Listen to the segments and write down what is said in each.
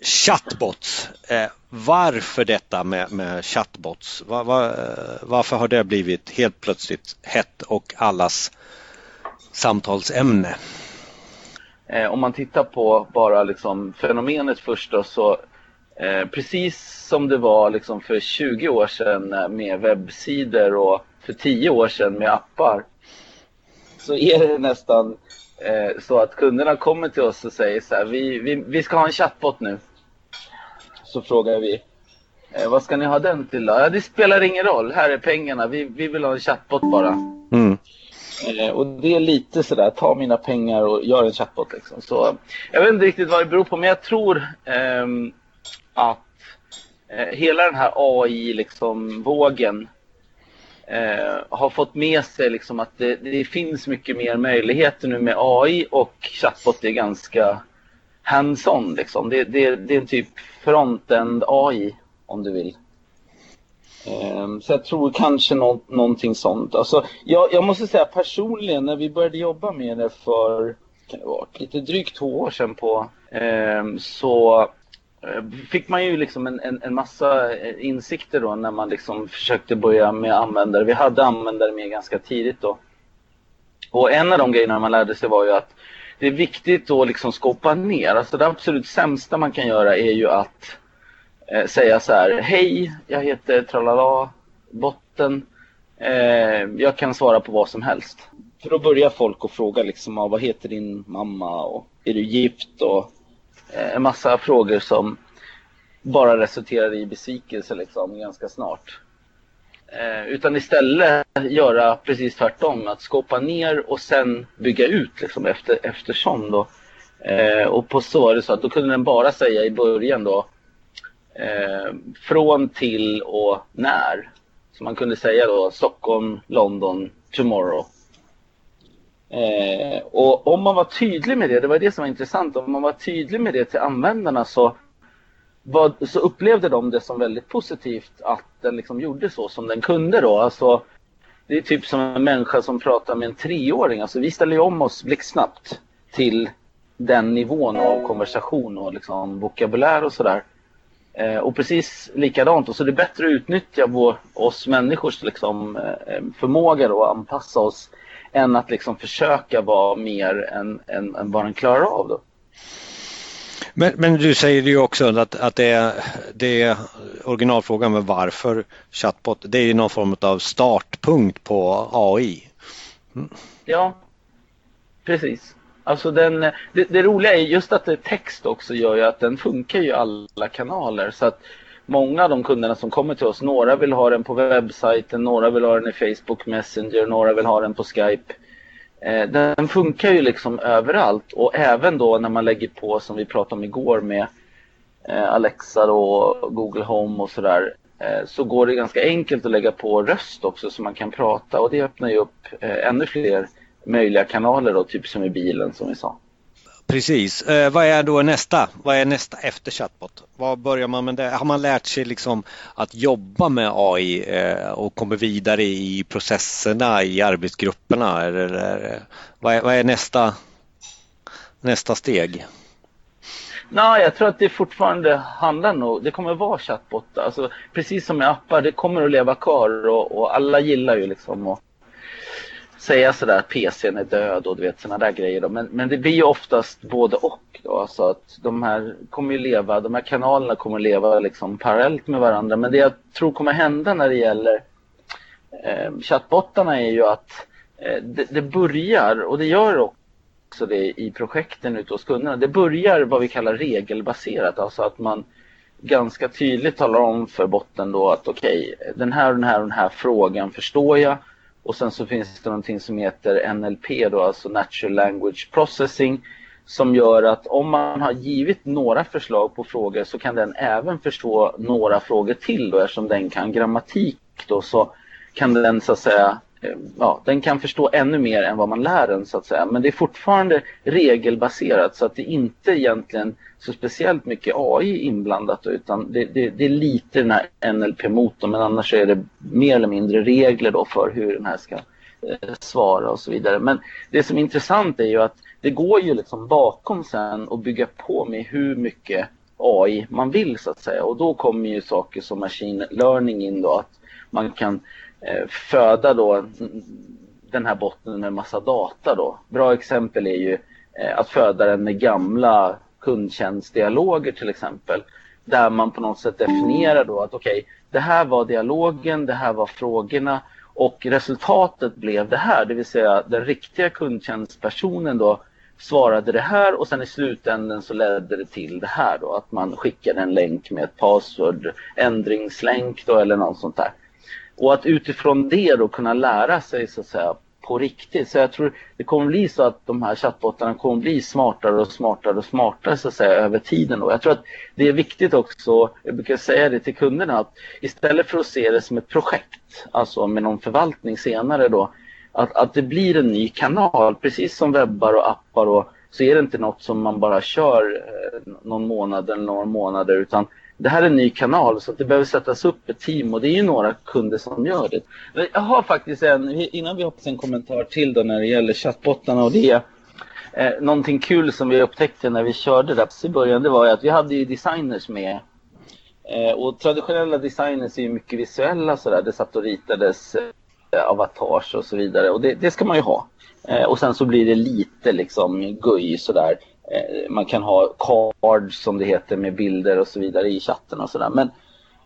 Chatbots. Eh, varför detta med, med chatbots? Var, var, eh, varför har det blivit helt plötsligt hett och allas samtalsämne? Eh, om man tittar på bara liksom fenomenet först då, så eh, precis som det var liksom för 20 år sedan eh, med webbsidor och för 10 år sedan med appar så är det nästan så att kunderna kommer till oss och säger så här, vi, vi, vi ska ha en chatbot nu. Så frågar vi, eh, vad ska ni ha den till då? Ja, det spelar ingen roll, här är pengarna, vi, vi vill ha en chatbot bara. Mm. Eh, och det är lite sådär, ta mina pengar och gör en chatbot liksom. Så, jag vet inte riktigt vad det beror på, men jag tror ehm, att eh, hela den här AI-vågen liksom, eh, har fått med sig liksom att det, det, finns mycket mer möjligheter nu med AI och chatbot är ganska hands-on. Liksom. Det, det, det, är en typ front-end AI om du vill. Ehm, så jag tror kanske nå någonting sånt. Alltså, jag, jag, måste säga personligen när vi började jobba med det för kan det vara, lite drygt två år sedan på eh, så Eh, fick man ju liksom en, en, en, massa eh, insikter då när man liksom försökte börja med användare. Vi hade användare med ganska tidigt då. Och en av de grejerna man lärde sig var ju att det är viktigt att liksom skopa ner. Alltså det absolut sämsta man kan göra är ju att eh, säga så här. Hej, jag heter tralala, botten. Eh, jag kan svara på vad som helst. För då börjar folk att fråga liksom, vad heter din mamma och är du gift och Eh, en massa frågor som bara resulterar i besvikelse liksom ganska snart. Eh, utan istället göra precis tvärtom, att skapa ner och sen bygga ut liksom efter, eftersom då. Eh, och på så var det så att då kunde den bara säga i början då eh, från till och när. Så man kunde säga då Stockholm, London, tomorrow. Eh, och om man var tydlig med det, det var det som var intressant, om man var tydlig med det till användarna så, var, så upplevde de det som väldigt positivt att den liksom gjorde så som den kunde då. Alltså, det är typ som en människa som pratar med en treåring. Alltså, vi ställer ju om oss blixtsnabbt till den nivån av konversation och liksom vokabulär och sådär. Eh, och precis likadant, och så det är bättre att utnyttja vår, oss människors liksom, eh, förmåga då, att anpassa oss än att liksom försöka vara mer än, än, än vad den klarar av. Då. Men, men du säger ju också att, att det, är, det är originalfrågan med varför chatbot, det är någon form av startpunkt på AI. Mm. Ja, precis. Alltså den, det, det, roliga är just att det är text också gör ju att den funkar i alla kanaler. Så att många av de kunderna som kommer till oss, några vill ha den på webbsajten, några vill ha den i Facebook Messenger, några vill ha den på Skype. Eh, den funkar ju liksom överallt och även då när man lägger på som vi pratade om igår med eh, Alexa och Google Home och sådär eh, så går det ganska enkelt att lägga på röst också så man kan prata och det öppnar ju upp ännu fler möjliga kanaler då, typ som i bilen som vi sa. Precis. Eh, vad är då nästa? Vad är nästa efter chatbot? Vad börjar man med det? Har man lärt sig liksom att jobba med AI eh, och kommer vidare i processerna i arbetsgrupperna? Eller, eller eh, vad, är, vad är nästa, nästa steg? Nej, jag tror att det fortfarande handlar nog, det kommer vara chatbot. Alltså, precis som med appar, det kommer att leva kvar och, och alla gillar ju liksom att säga sådär att PCn är död och du vet sådana där grejer. Då. Men, men det blir ju oftast både och. Då. Alltså att de här kommer ju leva, de här kanalerna kommer att leva liksom parallellt med varandra. Men det jag tror kommer hända när det gäller eh, chattbottarna är ju att eh, det, det, börjar, och det gör också det i projekten ute hos kunderna, det börjar vad vi kallar regelbaserat. Alltså att man ganska tydligt talar om för botten då att okej, okay, den här och den här och den här frågan förstår jag och sen så finns det någonting som heter NLP då, alltså Natural Language Processing som gör att om man har givit några förslag på frågor så kan den även förstå några frågor till då. Eftersom den kan grammatik då så kan den så att säga Eh, ja, den kan förstå ännu mer än vad man lär den så att säga. Men det är fortfarande regelbaserat så att det inte egentligen så speciellt mycket AI inblandat utan det, det, det är lite den här NLP-motorn men annars är det mer eller mindre regler då för hur den här ska eh, svara och så vidare. Men det som är intressant är ju att det går ju liksom bakom sen och bygga på med hur mycket AI man vill så att säga. Och då kommer ju saker som machine learning in då, att man kan eh, Eh, föda då den här botten med massa data då. Bra exempel är ju eh, att föda den med gamla kundtjänstdialoger till exempel. Där man på något sätt definierar då att okej, okay, det här var dialogen, det här var frågorna och resultatet blev det här, det vill säga den riktiga kundtjänstpersonen då svarade det här och sen i slutändan så ledde det till det här då att man skickade en länk med ett password ändringslänk då eller något sånt där. Och att utifrån det då kunna lära sig så att säga på riktigt. Så jag tror det kommer bli så att de här chattbottarna kommer bli smartare och smartare och smartare så att säga över tiden. Och jag tror att det är viktigt också, jag brukar säga det till kunderna, att istället för att se det som ett projekt, alltså med någon förvaltning senare då, att, att det blir en ny kanal, precis som webbar och appar och så är det inte något som man bara kör eh, någon månad eller några månader utan det här är en ny kanal så det behöver sättas upp ett team och det är ju några kunder som gör det. Jag har faktiskt en, innan vi hoppas en kommentar till då när det gäller chattbottarna och det. Eh, någonting kul som vi upptäckte när vi körde det i början det var ju att vi hade ju designers med. Eh, och traditionella designers är ju mycket visuella sådär. Det satt och ritades eh, avatars och så vidare och det, det ska man ju ha. Eh, och sen så blir det lite liksom guj sådär. Eh, man kan ha cards som det heter med bilder och så vidare i chatten och sådär. Men,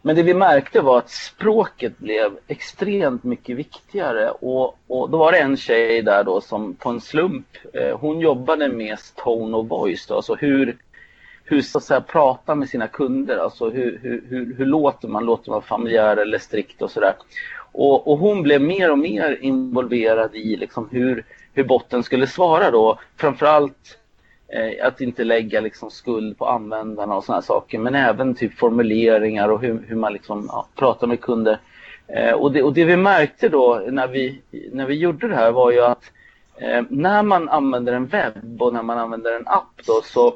men det vi märkte var att språket blev extremt mycket viktigare. Och, och då var det en tjej där då som på en slump, eh, hon jobbade med tone of voice, då, alltså hur, hur så att säga prata med sina kunder, alltså hur, hur, hur, hur låter man, låter man familjär eller strikt och sådär. Och, och hon blev mer och mer involverad i liksom hur, hur botten skulle svara då, framförallt Eh, att inte lägga liksom skuld på användarna och sådana saker. Men även typ formuleringar och hur, hur man liksom, ja, pratar med kunder. Eh, och, det, och det vi märkte då när vi, när vi gjorde det här var ju att eh, när man använder en webb och när man använder en app då så,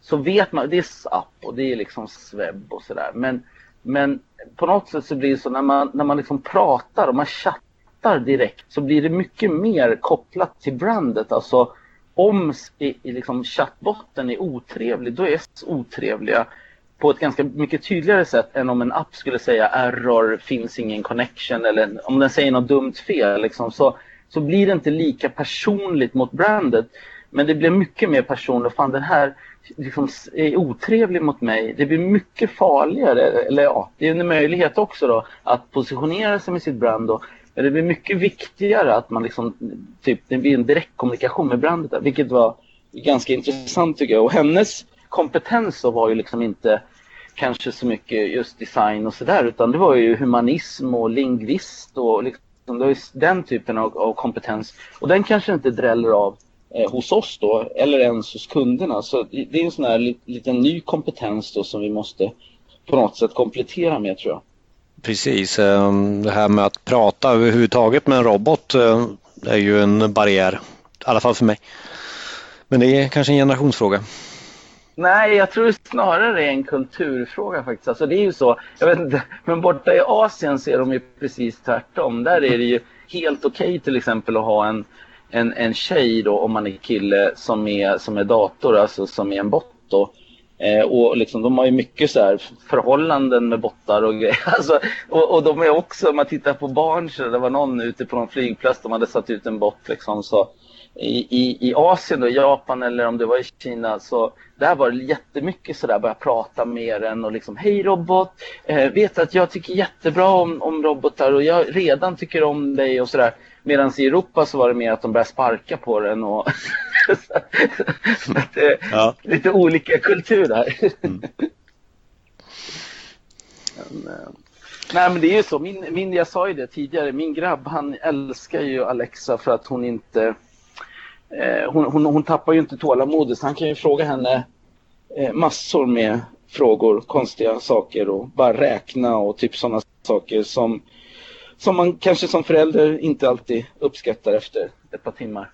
så vet man, det är app och det är liksom webb och sådär. Men, men på något sätt så blir det så när man, när man liksom pratar och man chattar direkt så blir det mycket mer kopplat till brandet. Alltså om i, i liksom chattbotten är otrevlig, då är S otrevliga på ett ganska mycket tydligare sätt än om en app skulle säga error, finns ingen connection eller om den säger något dumt fel liksom, så, så blir det inte lika personligt mot brandet. Men det blir mycket mer personligt. Fan den här liksom, är otrevlig mot mig. Det blir mycket farligare, eller ja, det är en möjlighet också då att positionera sig med sitt brand då, det blir mycket viktigare att man liksom, typ, det blir en direktkommunikation med brandet vilket var ganska intressant tycker jag. Och hennes kompetens var ju liksom inte kanske så mycket just design och sådär utan det var ju humanism och lingvist och liksom, det var den typen av, av, kompetens. Och den kanske inte dräller av eh, hos oss då eller ens hos kunderna. Så det är en sån här liten ny kompetens då som vi måste på något sätt komplettera med tror jag. Precis, ehm, det här med att prata överhuvudtaget med en robot eh, är ju en barriär, i alla fall för mig. Men det är kanske en generationsfråga. Nej, jag tror snarare det är en kulturfråga faktiskt. Alltså det är ju så, jag vet inte, men borta i Asien ser de ju precis tvärtom. Där är det ju helt okej okay, till exempel att ha en, en, en tjej då, om man är kille, som är, som är dator, alltså som är en bot då. Eh, och liksom, de har ju mycket så här förhållanden med bottar och grejer. Alltså, och, och, de är också, om man tittar på barn, så det var någon ute på någon flygplats, de hade satt ut en bot liksom. Så i, i, I Asien, då, Japan eller om det var i Kina, så där var det jättemycket sådär, börja prata med den och liksom, hej robot, eh, vet att jag tycker jättebra om, om robotar och jag redan tycker om dig och sådär. Medan i Europa så var det mer att de började sparka på den och det, ja. lite olika kultur där. Mm. men, eh, nej men det är ju så, min, min, jag sa ju det tidigare, min grabb han älskar ju Alexa för att hon inte eh, hon, hon, hon, tappar ju inte tålamodet så han kan ju fråga henne eh, massor med frågor, konstiga saker och bara räkna och typ sådana saker som som man kanske som förälder inte alltid uppskattar efter ett par timmar.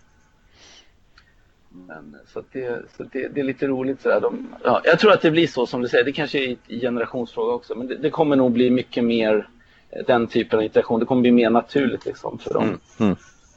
Men, så det, så det, det, är lite roligt sådär. De, ja, jag tror att det blir så som du säger, det kanske är en generationsfråga också, men det, det, kommer nog bli mycket mer eh, den typen av interaktion. Det kommer bli mer naturligt liksom för dem. Mm, mm.